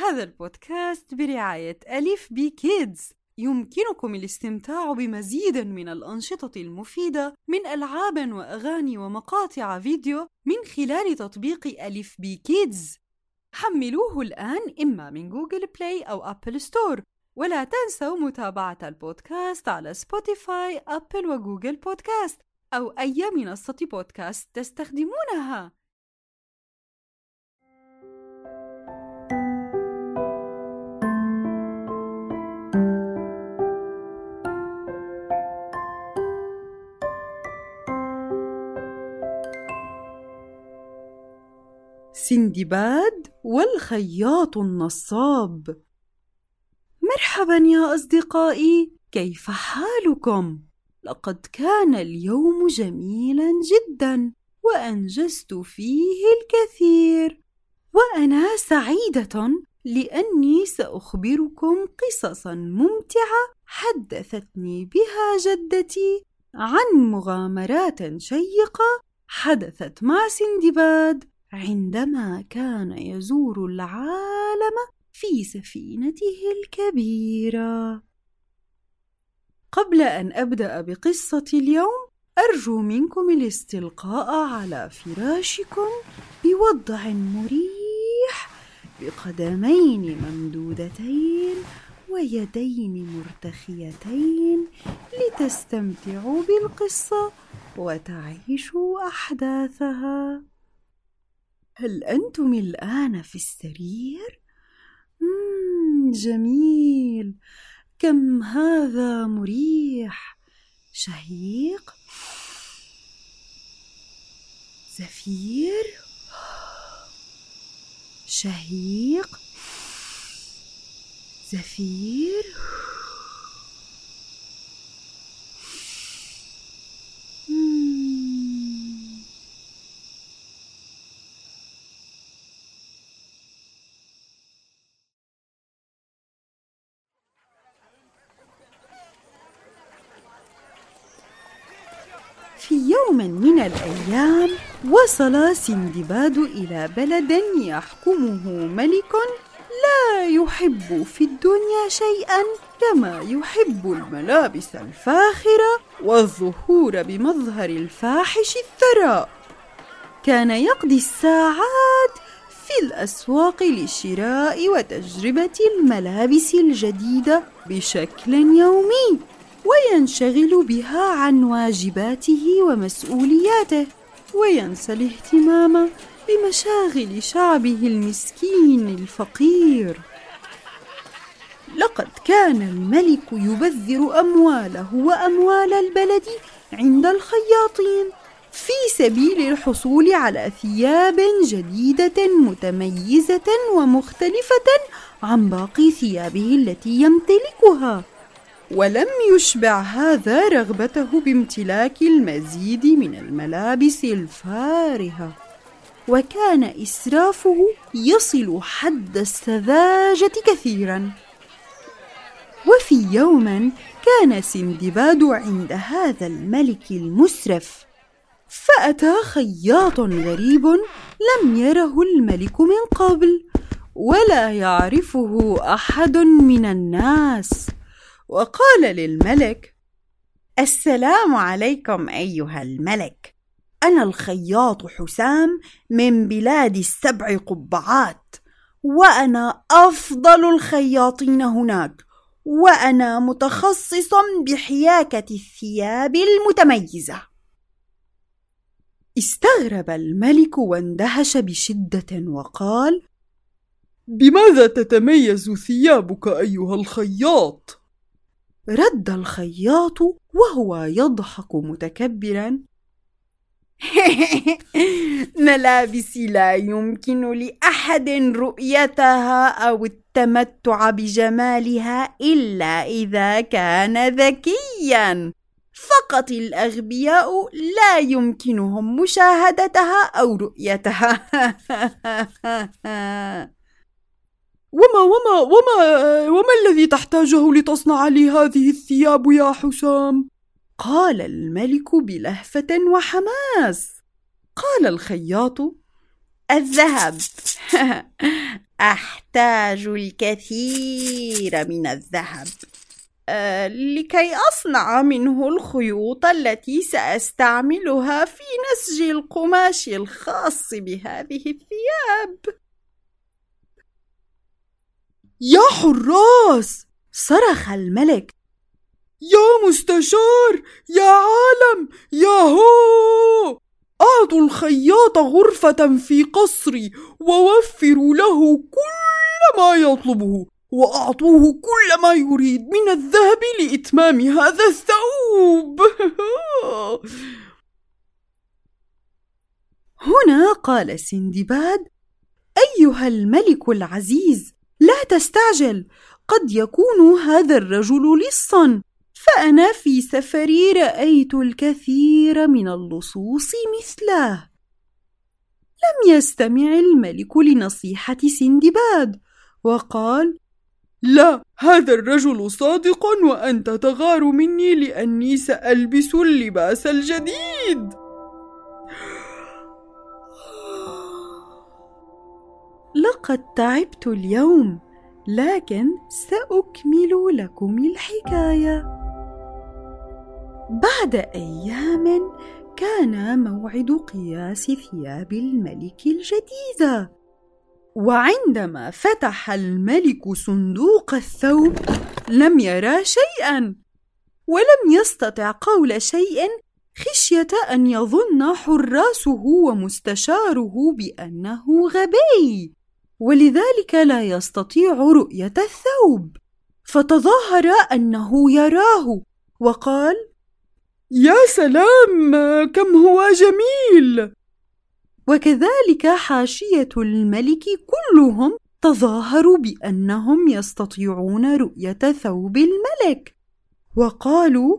هذا البودكاست برعاية ألف بي كيدز. يمكنكم الاستمتاع بمزيد من الأنشطة المفيدة من ألعاب وأغاني ومقاطع فيديو من خلال تطبيق ألف بي كيدز. حملوه الآن إما من جوجل بلاي أو أبل ستور. ولا تنسوا متابعة البودكاست على سبوتيفاي، أبل وجوجل بودكاست أو أي منصة بودكاست تستخدمونها. سندباد والخياط النصاب. مرحبا يا أصدقائي كيف حالكم؟ لقد كان اليوم جميلا جدا وأنجزت فيه الكثير. وأنا سعيدة لأني سأخبركم قصصا ممتعة حدثتني بها جدتي عن مغامرات شيقة حدثت مع سندباد. عندما كان يزور العالم في سفينته الكبيرة. قبل أن أبدأ بقصة اليوم أرجو منكم الاستلقاء على فراشكم بوضع مريح بقدمين ممدودتين ويدين مرتخيتين لتستمتعوا بالقصة وتعيشوا أحداثها. هل أنتم الآن في السرير؟ جميل. كم هذا مريح. شهيق. زفير. شهيق. زفير. في يوم من الأيام وصل سندباد إلى بلد يحكمه ملك لا يحب في الدنيا شيئا كما يحب الملابس الفاخرة والظهور بمظهر الفاحش الثراء كان يقضي الساعات في الأسواق لشراء وتجربة الملابس الجديدة بشكل يومي. وينشغل بها عن واجباته ومسؤولياته وينسى الاهتمام بمشاغل شعبه المسكين الفقير. لقد كان الملك يبذر أمواله وأموال البلد عند الخياطين في سبيل الحصول على ثياب جديدة متميزة ومختلفة عن باقي ثيابه التي يمتلكها. ولم يشبع هذا رغبته بامتلاك المزيد من الملابس الفارهة. وكان إسرافه يصل حد السذاجة كثيرا. وفي يوم كان سندباد عند هذا الملك المسرف فأتى خياط غريب لم يره الملك من قبل ولا يعرفه أحد من الناس. وقال للملك السلام عليكم أيها الملك. أنا الخياط حسام من بلاد السبع قبعات وأنا أفضل الخياطين هناك وأنا متخصص بحياكة الثياب المتميزة. استغرب الملك واندهش بشدة وقال بماذا تتميز ثيابك أيها الخياط؟ رد الخياط وهو يضحك متكبرا. ملابسي لا يمكن لأحد رؤيتها أو التمتع بجمالها إلا إذا كان ذكيا. فقط الأغبياء لا يمكنهم مشاهدتها أو رؤيتها. وما وما وما وما الذي تحتاجه لتصنع لي هذه الثياب يا حسام؟ قال الملك بلهفة وحماس. قال الخياط الذهب. أحتاج الكثير من الذهب. آه، لكي أصنع منه الخيوط التي سأستعملها في نسج القماش الخاص بهذه الثياب. يا حراس! صرخ الملك. يا مستشار! يا عالم! يا هو! أعطوا الخياط غرفة في قصري ووفروا له كل ما يطلبه وأعطوه كل ما يريد من الذهب لإتمام هذا الثوب. هنا قال سندباد أيها الملك العزيز لا تستعجل. قد يكون هذا الرجل لصا. فأنا في سفري رأيت الكثير من اللصوص مثله. لم يستمع الملك لنصيحة سندباد وقال لا هذا الرجل صادق وأنت تغار مني لأني سألبس اللباس الجديد. لقد تعبت اليوم لكن سأكمل لكم الحكاية. بعد أيام كان موعد قياس ثياب الملك الجديدة وعندما فتح الملك صندوق الثوب لم يرى شيئا ولم يستطع قول شيء خشية أن يظن حراسه ومستشاره بأنه غبي. ولذلك لا يستطيع رؤية الثوب. فتظاهر أنه يراه وقال يا سلام كم هو جميل. وكذلك حاشية الملك كلهم تظاهروا بأنهم يستطيعون رؤية ثوب الملك. وقالوا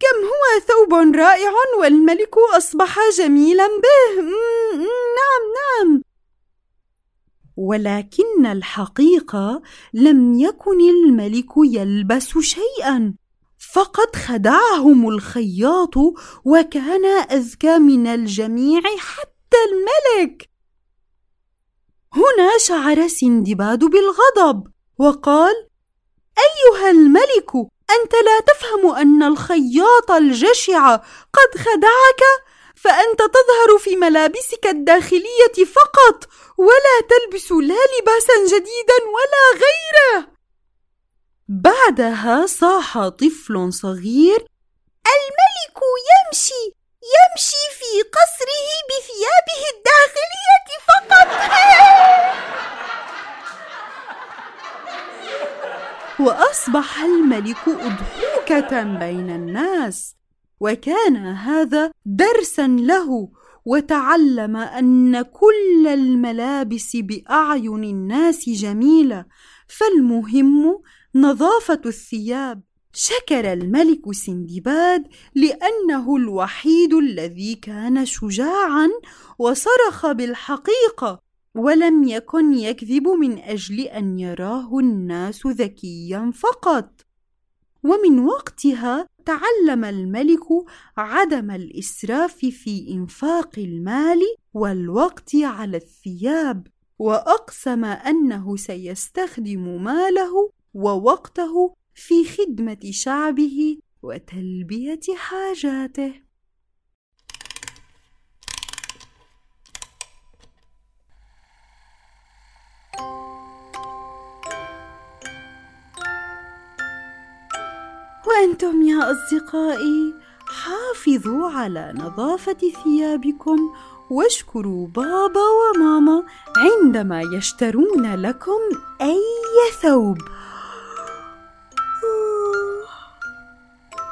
كم هو ثوب رائع والملك أصبح جميلا به. نعم نعم. ولكن الحقيقة لم يكن الملك يلبس شيئا فقد خدعهم الخياط وكان اذكى من الجميع حتى الملك. هنا شعر سندباد بالغضب وقال أيها الملك أنت لا تفهم أن الخياط الجشع قد خدعك فأنت تظهر في ملابسك الداخلية فقط ولا تلبس لا لباسا جديدا ولا غيره. بعدها صاح طفل صغير الملك يمشي يمشي في قصره بثيابه الداخلية فقط. وأصبح الملك أضحوكة بين الناس. وكان هذا درسا له وتعلم أن كل الملابس بأعين الناس جميلة فالمهم نظافة الثياب. شكر الملك سندباد لأنه الوحيد الذي كان شجاعا وصرخ بالحقيقة ولم يكن يكذب من أجل أن يراه الناس ذكيا فقط. ومن وقتها تعلم الملك عدم الإسراف في إنفاق المال والوقت على الثياب وأقسم أنه سيستخدم ماله ووقته في خدمة شعبه وتلبية حاجاته. وأنتم يا أصدقائي حافظوا على نظافة ثيابكم واشكروا بابا وماما عندما يشترون لكم أي ثوب.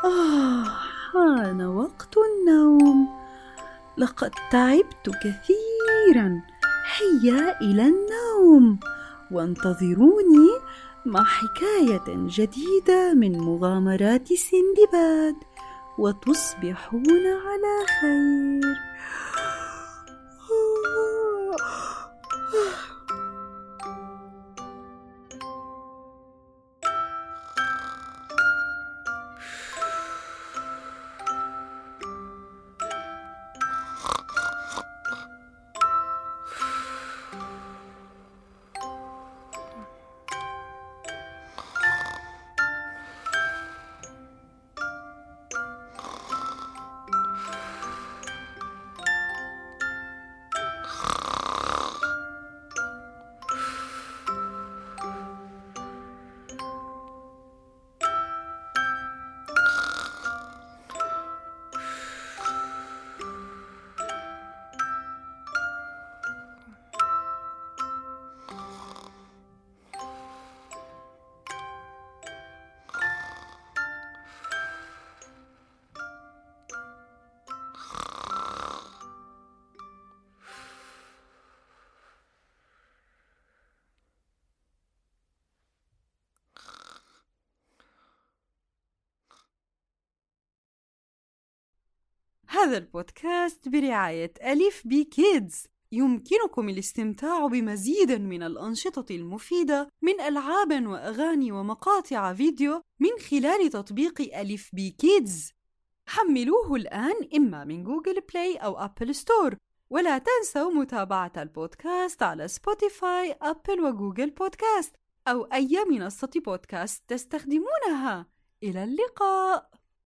آه حان وقت النوم. لقد تعبت كثيرا. هيا إلى النوم. وانتظروني مع حكاية جديدة من مغامرات سندباد وتصبحون على خير. هذا البودكاست برعاية أليف بي كيدز. يمكنكم الاستمتاع بمزيد من الأنشطة المفيدة من ألعاب وأغاني ومقاطع فيديو من خلال تطبيق أليف بي كيدز. حملوه الآن إما من جوجل بلاي أو أبل ستور. ولا تنسوا متابعة البودكاست على سبوتيفاي، أبل وجوجل بودكاست أو أي منصة بودكاست تستخدمونها. إلى اللقاء.